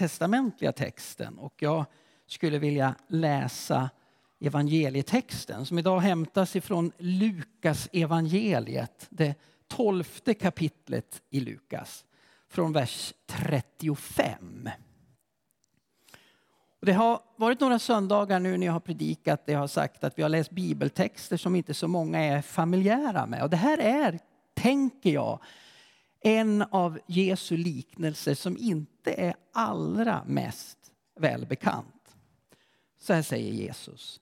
gammaltestamentliga texten. Och jag skulle vilja läsa evangelietexten som idag hämtas ifrån Lukas evangeliet, det tolfte kapitlet i Lukas, från vers 35. Det har varit några söndagar nu när jag har predikat, det har sagt att vi har läst bibeltexter som inte så många är familjära med. Och det här är, tänker jag, en av Jesu liknelser som inte är allra mest välbekant. Så här säger Jesus.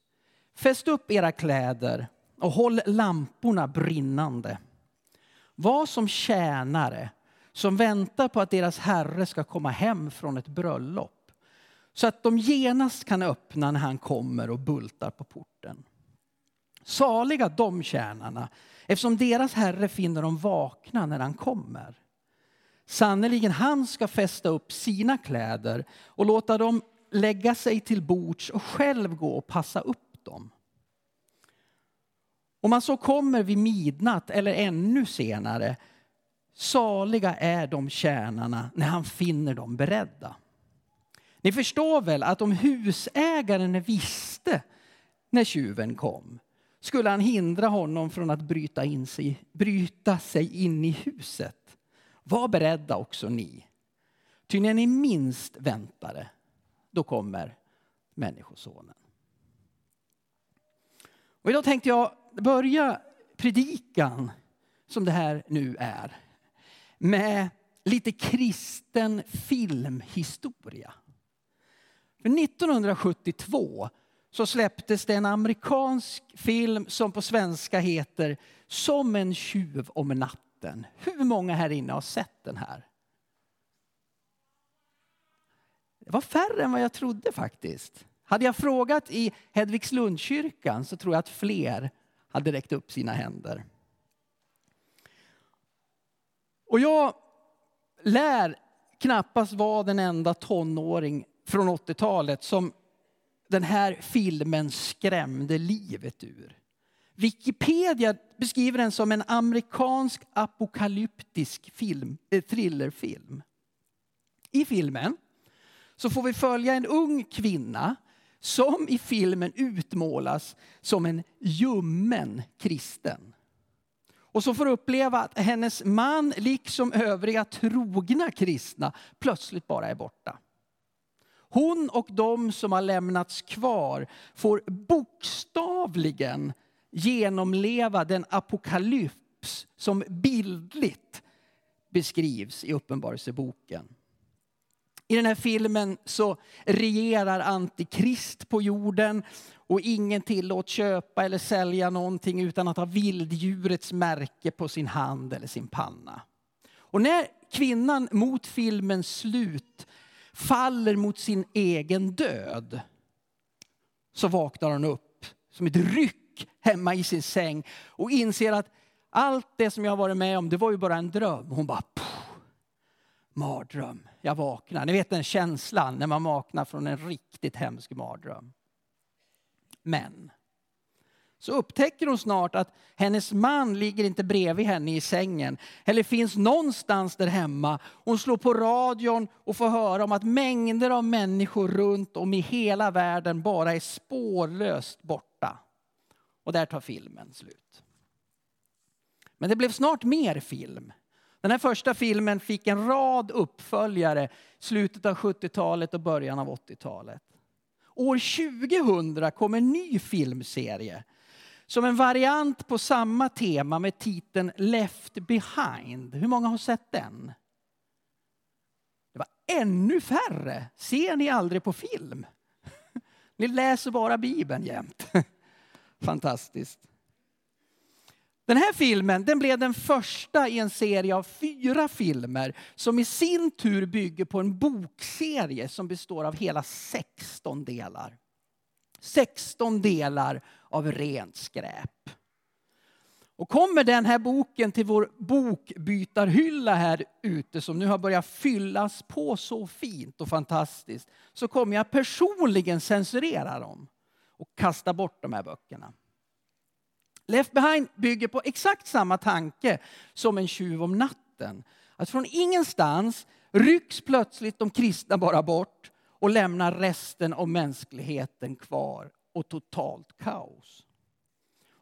Fäst upp era kläder och håll lamporna brinnande. Var som tjänare som väntar på att deras herre ska komma hem från ett bröllop så att de genast kan öppna när han kommer och bultar på porten. Saliga de tjänarna, eftersom deras herre finner dem vakna när han kommer. Sannerligen, han ska fästa upp sina kläder och låta dem lägga sig till bords och själv gå och passa upp dem. Om man så kommer vid midnatt eller ännu senare, saliga är de tjänarna när han finner dem beredda. Ni förstår väl att om husägaren visste när tjuven kom skulle han hindra honom från att bryta, in sig, bryta sig in i huset. Var beredda också ni. Ty när ni minst väntade, då kommer Människosonen. Och idag tänkte jag börja predikan, som det här nu är, med lite kristen filmhistoria. För 1972 så släpptes det en amerikansk film som på svenska heter Som en tjuv om natten. Hur många här inne har sett den här? Det var färre än vad jag trodde faktiskt. Hade jag frågat i Hedvigslundskyrkan så tror jag att fler hade räckt upp sina händer. Och jag lär knappast vara den enda tonåring från 80-talet som den här filmen skrämde livet ur. Wikipedia beskriver den som en amerikansk apokalyptisk film, eh, thrillerfilm. I filmen så får vi följa en ung kvinna som i filmen utmålas som en ljummen kristen. Och så får uppleva att hennes man, liksom övriga trogna kristna, plötsligt bara är borta. Hon och de som har lämnats kvar får bokstavligen genomleva den apokalyps som bildligt beskrivs i Uppenbarelseboken. I den här filmen så regerar antikrist på jorden och ingen tillåts köpa eller sälja någonting utan att ha vilddjurets märke på sin hand eller sin panna. Och när kvinnan mot filmens slut faller mot sin egen död så vaknar hon upp som ett ryck hemma i sin säng och inser att allt det som jag varit med om det var ju bara en dröm. Hon bara pff, mardröm. Jag vaknar. Ni vet den känslan när man vaknar från en riktigt hemsk mardröm. Men så upptäcker hon snart att hennes man ligger inte bredvid henne i sängen eller finns någonstans där hemma. Hon slår på radion och får höra om att mängder av människor runt om i hela världen bara är spårlöst borta. Och där tar filmen slut. Men det blev snart mer film. Den här första filmen fick en rad uppföljare slutet av 70-talet och början av 80-talet. År 2000 kom en ny filmserie som en variant på samma tema med titeln Left behind. Hur många har sett den? Det var ännu färre. Ser ni aldrig på film? Ni läser bara Bibeln jämt. Fantastiskt. Den här filmen den blev den första i en serie av fyra filmer som i sin tur bygger på en bokserie som består av hela 16 delar. 16 delar av rent skräp. Och kommer den här boken till vår bokbytarhylla här ute som nu har börjat fyllas på så fint och fantastiskt så kommer jag personligen censurera dem och kasta bort de här böckerna. Left behind bygger på exakt samma tanke som En tjuv om natten. Att från ingenstans rycks plötsligt de kristna bara bort och lämnar resten av mänskligheten kvar och totalt kaos.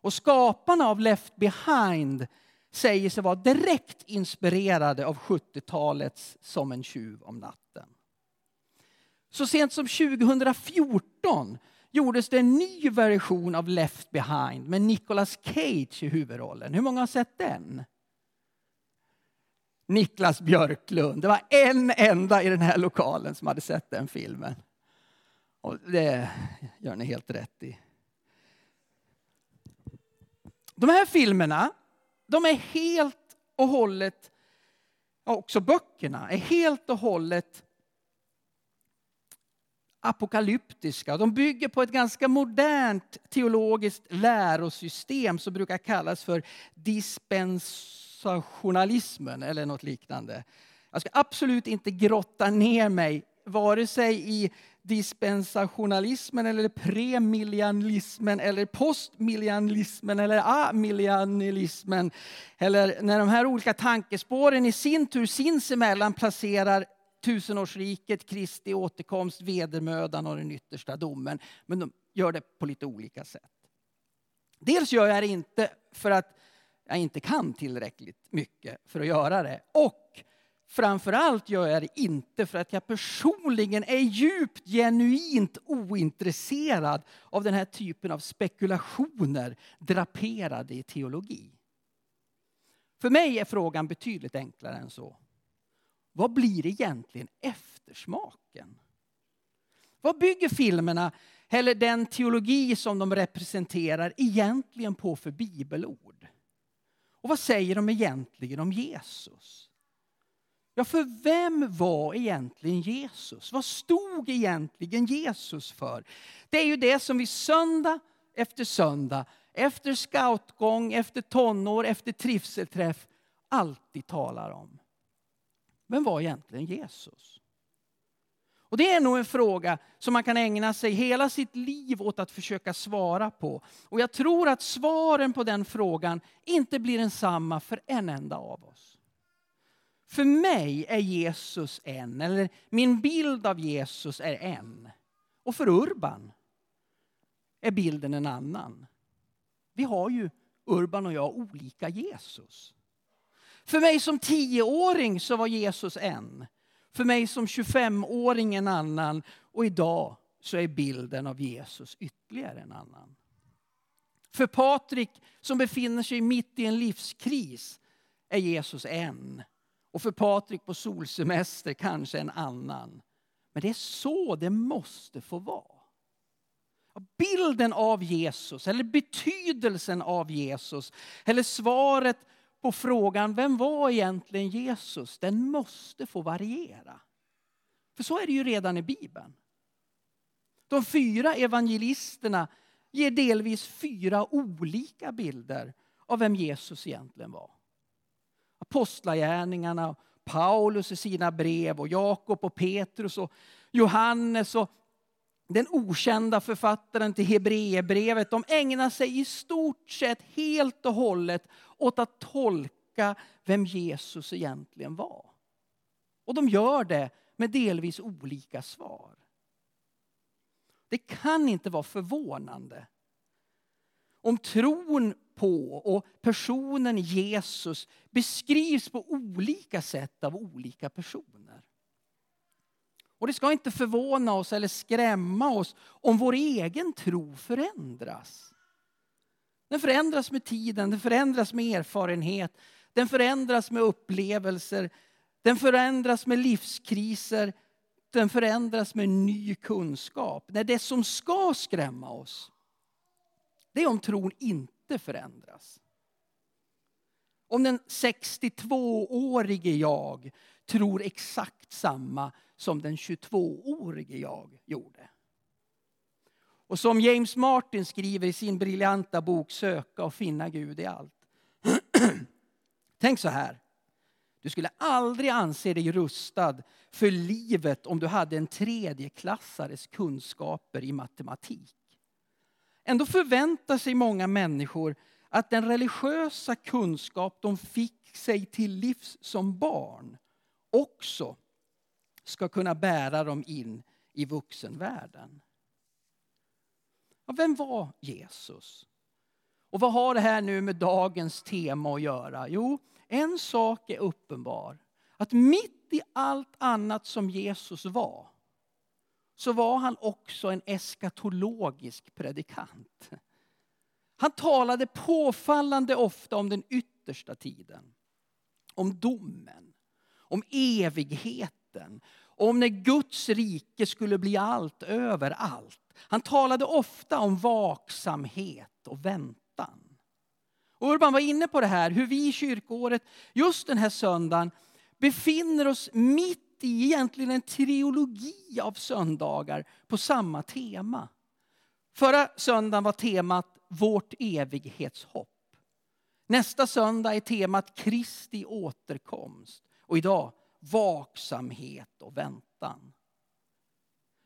Och skaparna av Left Behind säger sig vara direkt inspirerade av 70-talets Som en tjuv om natten. Så sent som 2014 gjordes det en ny version av Left Behind med Nicolas Cage i huvudrollen. Hur många har sett den? Niklas Björklund. Det var en enda i den här lokalen som hade sett den filmen. Och det gör ni helt rätt i. De här filmerna, de är helt och hållet, också böckerna, är helt och hållet apokalyptiska. De bygger på ett ganska modernt teologiskt lärosystem som brukar kallas för sensationalismen eller något liknande. Jag ska absolut inte grotta ner mig vare sig i dispensationalismen eller premillianismen eller postmillianismen eller amillianismen. Eller när de här olika tankespåren i sin tur sinsemellan placerar tusenårsriket, Kristi återkomst, vedermödan och den yttersta domen. Men de gör det på lite olika sätt. Dels gör jag det inte för att jag inte kan tillräckligt mycket för att göra det. Och framförallt gör jag det inte för att jag personligen är djupt genuint ointresserad av den här typen av spekulationer draperade i teologi. För mig är frågan betydligt enklare än så. Vad blir egentligen eftersmaken? Vad bygger filmerna, eller den teologi som de representerar, egentligen på för bibelord? Och vad säger de egentligen om Jesus? Ja, för vem var egentligen Jesus? Vad stod egentligen Jesus för? Det är ju det som vi söndag efter söndag, efter scoutgång, efter tonår, efter trivselträff alltid talar om. Vem var egentligen Jesus? Och Det är nog en fråga som man kan ägna sig hela sitt liv åt att försöka svara på. Och jag tror att svaren på den frågan inte blir densamma för en enda av oss. För mig är Jesus en, eller min bild av Jesus är en. Och för Urban är bilden en annan. Vi har ju, Urban och jag, olika Jesus. För mig som tioåring så var Jesus en. För mig som 25-åring en annan. Och idag så är bilden av Jesus ytterligare en annan. För Patrik som befinner sig mitt i en livskris är Jesus en. Och för Patrik på solsemester kanske en annan. Men det är så det måste få vara. Bilden av Jesus, eller betydelsen av Jesus, eller svaret på frågan vem var egentligen Jesus, den måste få variera. För så är det ju redan i Bibeln. De fyra evangelisterna ger delvis fyra olika bilder av vem Jesus egentligen var. Apostlagärningarna, Paulus i sina brev och Jakob och Petrus och Johannes och den okända författaren till Hebreerbrevet, de ägnar sig i stort sett helt och hållet åt att tolka vem Jesus egentligen var. Och de gör det med delvis olika svar. Det kan inte vara förvånande om tron på och personen Jesus beskrivs på olika sätt av olika personer. Och det ska inte förvåna oss eller skrämma oss om vår egen tro förändras. Den förändras med tiden, den förändras med erfarenhet, den förändras med upplevelser, den förändras med livskriser, den förändras med ny kunskap. När det som ska skrämma oss, det är om tron inte förändras. Om den 62-årige jag tror exakt samma som den 22-årige jag gjorde. Och som James Martin skriver i sin briljanta bok Söka och finna Gud i allt. Tänk så här. Du skulle aldrig anse dig rustad för livet om du hade en tredjeklassares kunskaper i matematik. Ändå förväntar sig många människor att den religiösa kunskap de fick sig till livs som barn också ska kunna bära dem in i vuxenvärlden. Ja, vem var Jesus? Och vad har det här nu med dagens tema att göra? Jo, en sak är uppenbar. Att mitt i allt annat som Jesus var, så var han också en eskatologisk predikant. Han talade påfallande ofta om den yttersta tiden. Om domen, om evigheten, om när Guds rike skulle bli allt över allt. Han talade ofta om vaksamhet och väntan. Och Urban var inne på det här, hur vi i kyrkåret just den här söndagen befinner oss mitt i egentligen en trilogi av söndagar på samma tema. Förra söndagen var temat vårt evighetshopp. Nästa söndag är temat Kristi återkomst. Och idag vaksamhet och väntan.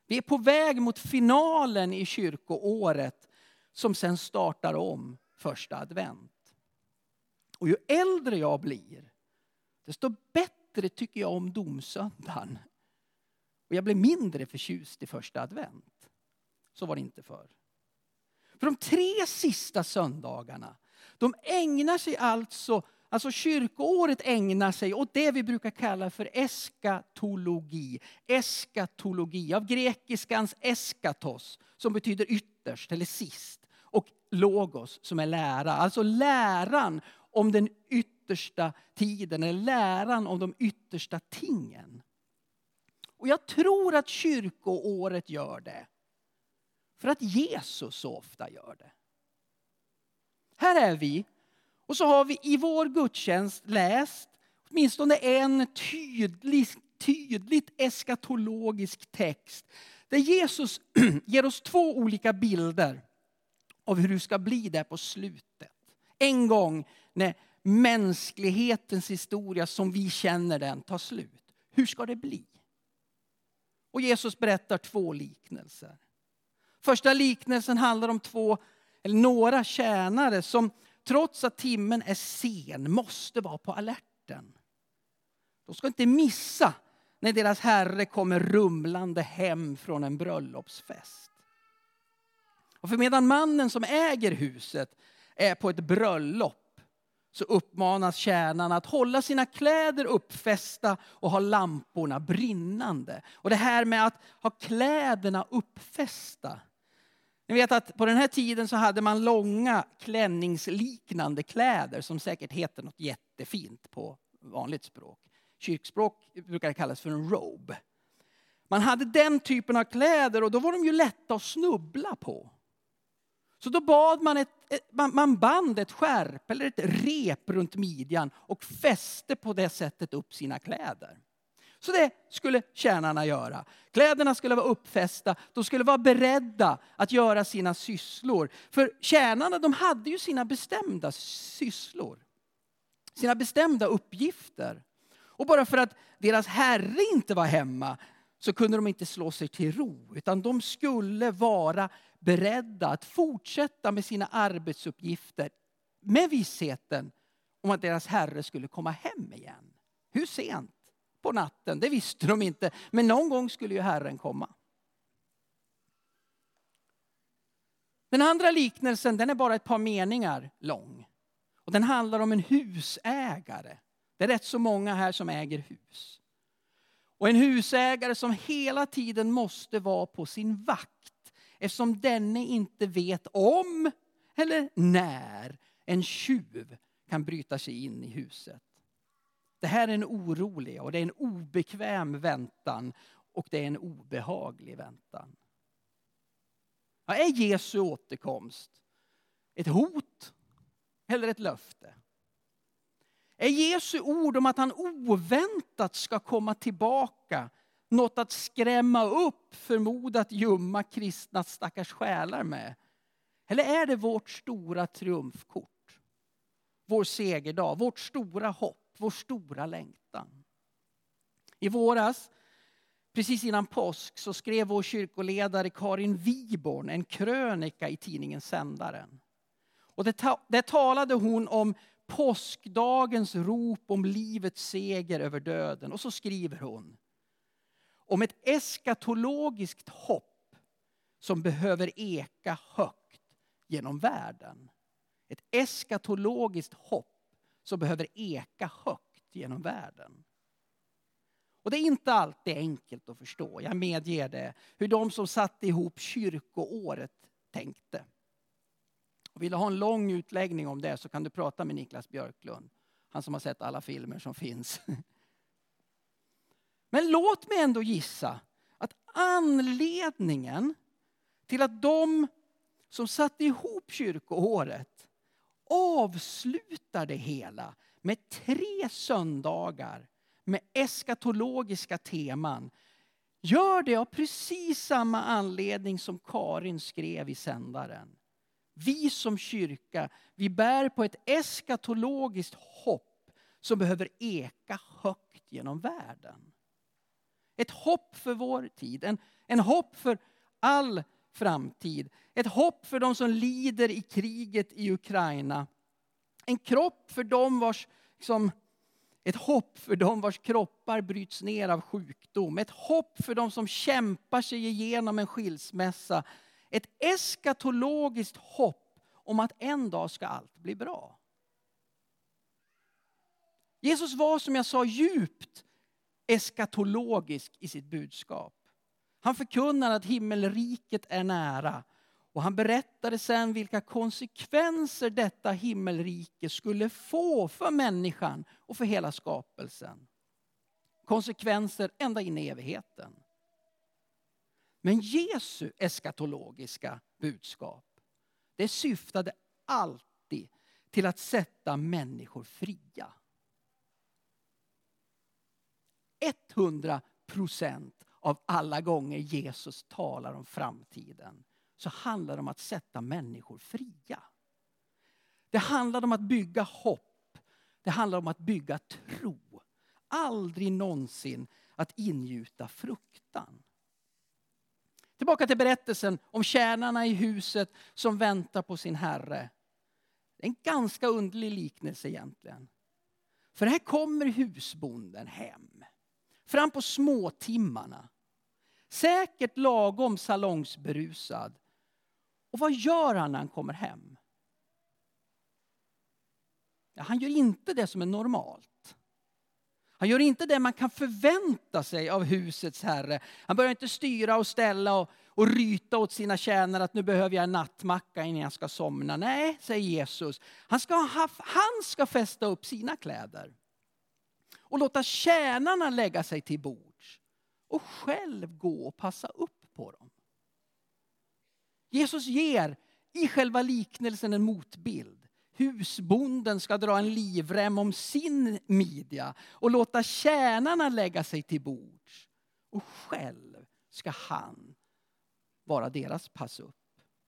Vi är på väg mot finalen i kyrkoåret som sen startar om första advent. Och ju äldre jag blir, desto bättre tycker jag om domsöndagen. Och jag blir mindre förtjust i första advent. Så var det inte förr. För de tre sista söndagarna, de ägnar sig alltså, alltså kyrkoåret ägnar sig åt det vi brukar kalla för eskatologi. Eskatologi, av grekiskans eskatos, som betyder ytterst eller sist. Och logos, som är lära. Alltså läran om den yttersta tiden, eller läran om de yttersta tingen. Och jag tror att kyrkoåret gör det. För att Jesus så ofta gör det. Här är vi. Och så har vi i vår gudstjänst läst åtminstone en tydlig, tydligt eskatologisk text. Där Jesus ger oss två olika bilder av hur det ska bli där på slutet. En gång när mänsklighetens historia som vi känner den tar slut. Hur ska det bli? Och Jesus berättar två liknelser. Första liknelsen handlar om två, eller några tjänare som trots att timmen är sen måste vara på alerten. De ska inte missa när deras herre kommer rumlande hem från en bröllopsfest. Och för medan mannen som äger huset är på ett bröllop så uppmanas tjänarna att hålla sina kläder uppfästa och ha lamporna brinnande. Och det här med att ha kläderna uppfästa. Ni vet att på den här tiden så hade man långa klänningsliknande kläder som säkert heter något jättefint på vanligt språk. Kyrkspråk brukar det kallas för en robe. Man hade den typen av kläder och då var de ju lätta att snubbla på. Så då bad man, ett, man band ett skärp eller ett rep runt midjan och fäste på det sättet upp sina kläder. Så det skulle tjänarna göra. Kläderna skulle vara uppfästa, de skulle vara beredda att göra sina sysslor. För tjänarna de hade ju sina bestämda sysslor. Sina bestämda uppgifter. Och bara för att deras herre inte var hemma så kunde de inte slå sig till ro. Utan de skulle vara beredda att fortsätta med sina arbetsuppgifter med vissheten om att deras herre skulle komma hem igen. Hur sent? På natten, det visste de inte. Men någon gång skulle ju Herren komma. Den andra liknelsen den är bara ett par meningar lång. Och den handlar om en husägare. Det är rätt så många här som äger hus. Och en husägare som hela tiden måste vara på sin vakt eftersom denne inte vet om eller när en tjuv kan bryta sig in i huset. Det här är en orolig och det är en obekväm väntan och det är en obehaglig väntan. Ja, är Jesu återkomst ett hot eller ett löfte? Är Jesu ord om att han oväntat ska komma tillbaka något att skrämma upp förmodat ljumma kristna stackars själar med? Eller är det vårt stora triumfkort? Vår segerdag, vårt stora hopp, vår stora längtan. I våras, precis innan påsk, så skrev vår kyrkoledare Karin Wiborn en krönika i tidningen Sändaren. Och där talade hon om påskdagens rop om livets seger över döden. Och så skriver hon om ett eskatologiskt hopp som behöver eka högt genom världen. Ett eskatologiskt hopp som behöver eka högt genom världen. Och det är inte alltid enkelt att förstå, jag medger det, hur de som satte ihop kyrkoåret tänkte. vill du ha en lång utläggning om det så kan du prata med Niklas Björklund. Han som har sett alla filmer som finns. Men låt mig ändå gissa att anledningen till att de som satte ihop kyrkoåret avslutar det hela med tre söndagar med eskatologiska teman gör det av precis samma anledning som Karin skrev i sändaren. Vi som kyrka, vi bär på ett eskatologiskt hopp som behöver eka högt genom världen. Ett hopp för vår tid, en, en hopp för all framtid. Ett hopp för de som lider i kriget i Ukraina. En kropp för dem vars, liksom, ett hopp för dem vars kroppar bryts ner av sjukdom. Ett hopp för dem som kämpar sig igenom en skilsmässa. Ett eskatologiskt hopp om att en dag ska allt bli bra. Jesus var som jag sa djupt eskatologisk i sitt budskap. Han förkunnar att himmelriket är nära. Och han berättade sen vilka konsekvenser detta himmelrike skulle få för människan och för hela skapelsen. Konsekvenser ända in i evigheten. Men Jesu eskatologiska budskap, det syftade alltid till att sätta människor fria. 100 procent av alla gånger Jesus talar om framtiden så handlar det om att sätta människor fria. Det handlar om att bygga hopp. Det handlar om att bygga tro. Aldrig någonsin att ingjuta fruktan. Tillbaka till berättelsen om tjänarna i huset som väntar på sin herre. Det är en ganska underlig liknelse egentligen. För här kommer husbonden hem. Fram på småtimmarna. Säkert lagom salongsberusad. Och vad gör han när han kommer hem? Ja, han gör inte det som är normalt. Han gör inte det man kan förvänta sig av husets herre. Han börjar inte styra och ställa och, och ryta åt sina tjänare att nu behöver jag en nattmacka innan jag ska somna. Nej, säger Jesus. Han ska, ha, han ska fästa upp sina kläder. Och låta tjänarna lägga sig till bords. Och själv gå och passa upp på dem. Jesus ger i själva liknelsen en motbild. Husbonden ska dra en livrem om sin midja och låta tjänarna lägga sig till bords. Och själv ska han vara deras pass upp.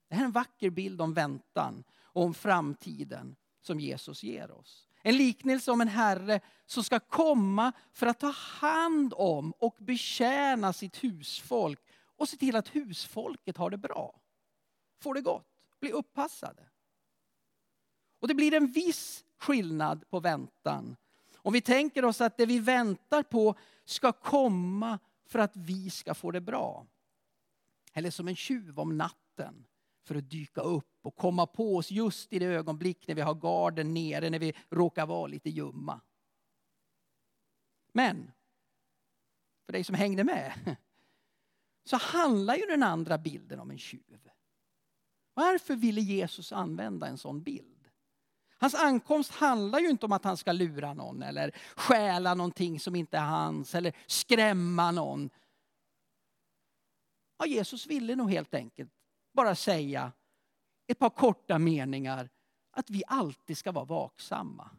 Det här är en vacker bild om väntan och om framtiden som Jesus ger oss. En liknelse om en herre som ska komma för att ta hand om och betjäna sitt husfolk och se till att husfolket har det bra får det gott, blir uppassade. Och det blir en viss skillnad på väntan. Om vi tänker oss att det vi väntar på ska komma för att vi ska få det bra. Eller som en tjuv om natten för att dyka upp och komma på oss just i det ögonblick när vi har garden nere, när vi råkar vara lite ljumma. Men, för dig som hängde med, så handlar ju den andra bilden om en tjuv. Varför ville Jesus använda en sån bild? Hans ankomst handlar ju inte om att han ska lura någon eller stjäla någonting som inte är hans eller skrämma någon. Ja, Jesus ville nog helt enkelt bara säga ett par korta meningar att vi alltid ska vara vaksamma.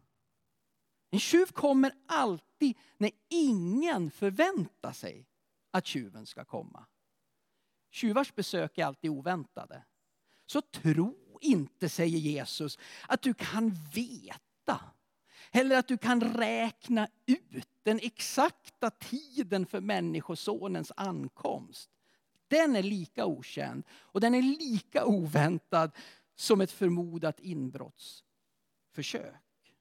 En tjuv kommer alltid när ingen förväntar sig att tjuven ska komma. Tjuvars besök är alltid oväntade. Så tro inte, säger Jesus, att du kan veta eller att du kan räkna ut den exakta tiden för Människosonens ankomst. Den är lika okänd och den är lika oväntad som ett förmodat inbrottsförsök.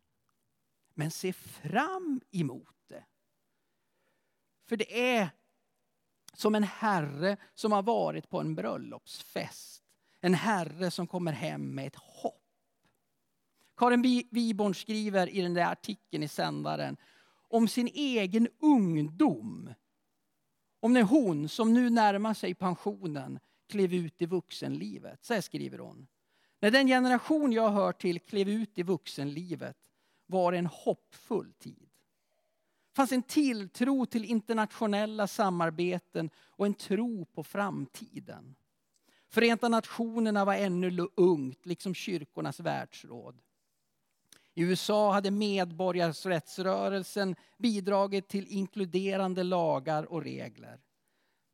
Men se fram emot det. För det är som en herre som har varit på en bröllopsfest. En herre som kommer hem med ett hopp. Karin Wiborn skriver i den där artikeln i sändaren om sin egen ungdom. Om när hon, som nu närmar sig pensionen, klev ut i vuxenlivet. Så här skriver hon. När den generation jag hör till klev ut i vuxenlivet var det en hoppfull tid. Det fanns en tilltro till internationella samarbeten och en tro på framtiden. Förenta nationerna var ännu ungt, liksom kyrkornas världsråd. I USA hade medborgarrättsrörelsen bidragit till inkluderande lagar och regler.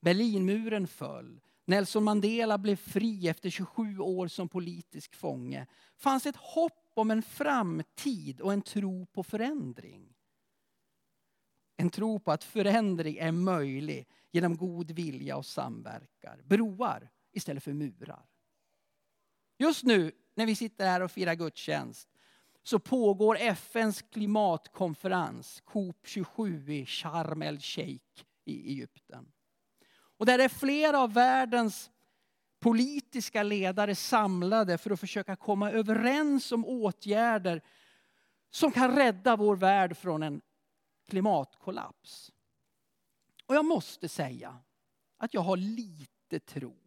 Berlinmuren föll. Nelson Mandela blev fri efter 27 år som politisk fånge. Det fanns ett hopp om en framtid och en tro på förändring. En tro på att förändring är möjlig genom god vilja och samverkan. Broar istället för murar. Just nu när vi sitter här och firar gudstjänst så pågår FNs klimatkonferens, COP 27 i Sharm el-Sheikh i Egypten. Och där är flera av världens politiska ledare samlade för att försöka komma överens om åtgärder som kan rädda vår värld från en klimatkollaps. Och jag måste säga att jag har lite tro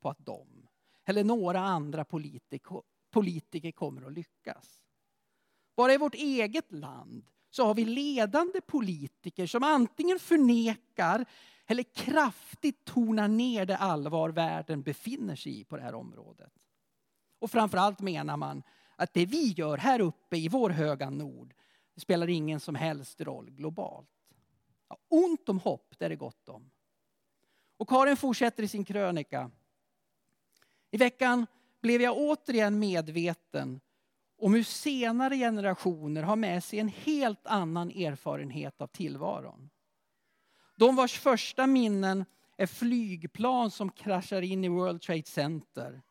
på att de, eller några andra politiker, politiker kommer att lyckas. Bara i vårt eget land så har vi ledande politiker som antingen förnekar eller kraftigt tonar ner det allvar världen befinner sig i på det här området. Och framförallt menar man att det vi gör här uppe i vår höga nord spelar ingen som helst roll globalt. Ja, ont om hopp, det är det gott om. Och Karin fortsätter i sin krönika. I veckan blev jag återigen medveten om hur senare generationer har med sig en helt annan erfarenhet av tillvaron. De vars första minnen är flygplan som kraschar in i World Trade Center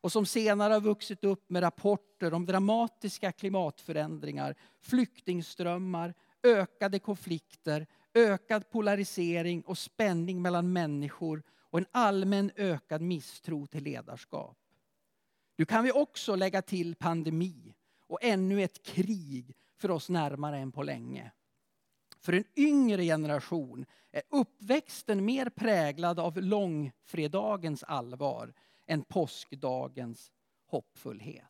och som senare har vuxit upp med rapporter om dramatiska klimatförändringar, flyktingströmmar, ökade konflikter, ökad polarisering och spänning mellan människor och en allmän ökad misstro till ledarskap. Nu kan vi också lägga till pandemi och ännu ett krig för oss närmare än på länge. För en yngre generation är uppväxten mer präglad av långfredagens allvar än påskdagens hoppfullhet.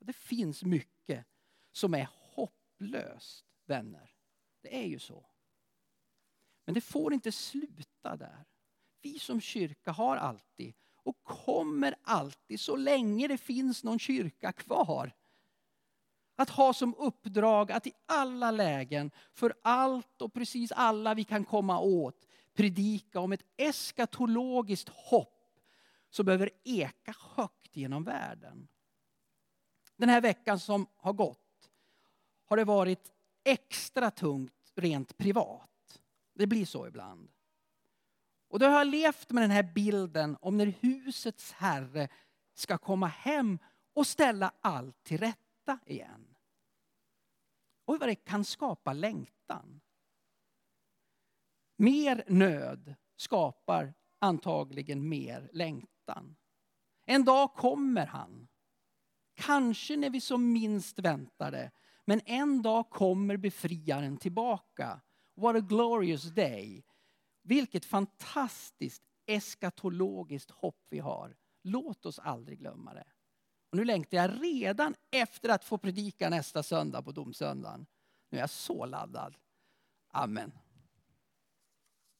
Det finns mycket som är hopplöst, vänner. Det är ju så. Men det får inte sluta där. Vi som kyrka har alltid och kommer alltid, så länge det finns någon kyrka kvar, att ha som uppdrag att i alla lägen, för allt och precis alla vi kan komma åt, predika om ett eskatologiskt hopp som behöver eka högt genom världen. Den här veckan som har gått har det varit extra tungt rent privat. Det blir så ibland. Och då har jag levt med den här bilden om när husets herre ska komma hem och ställa allt till rätta igen. Och vad det kan skapa längtan. Mer nöd skapar antagligen mer längtan. En dag kommer han. Kanske när vi som minst väntar det. Men en dag kommer befriaren tillbaka. What a glorious day. Vilket fantastiskt eskatologiskt hopp vi har. Låt oss aldrig glömma det. Och nu längtar jag redan efter att få predika nästa söndag på domsöndagen. Nu är jag så laddad. Amen.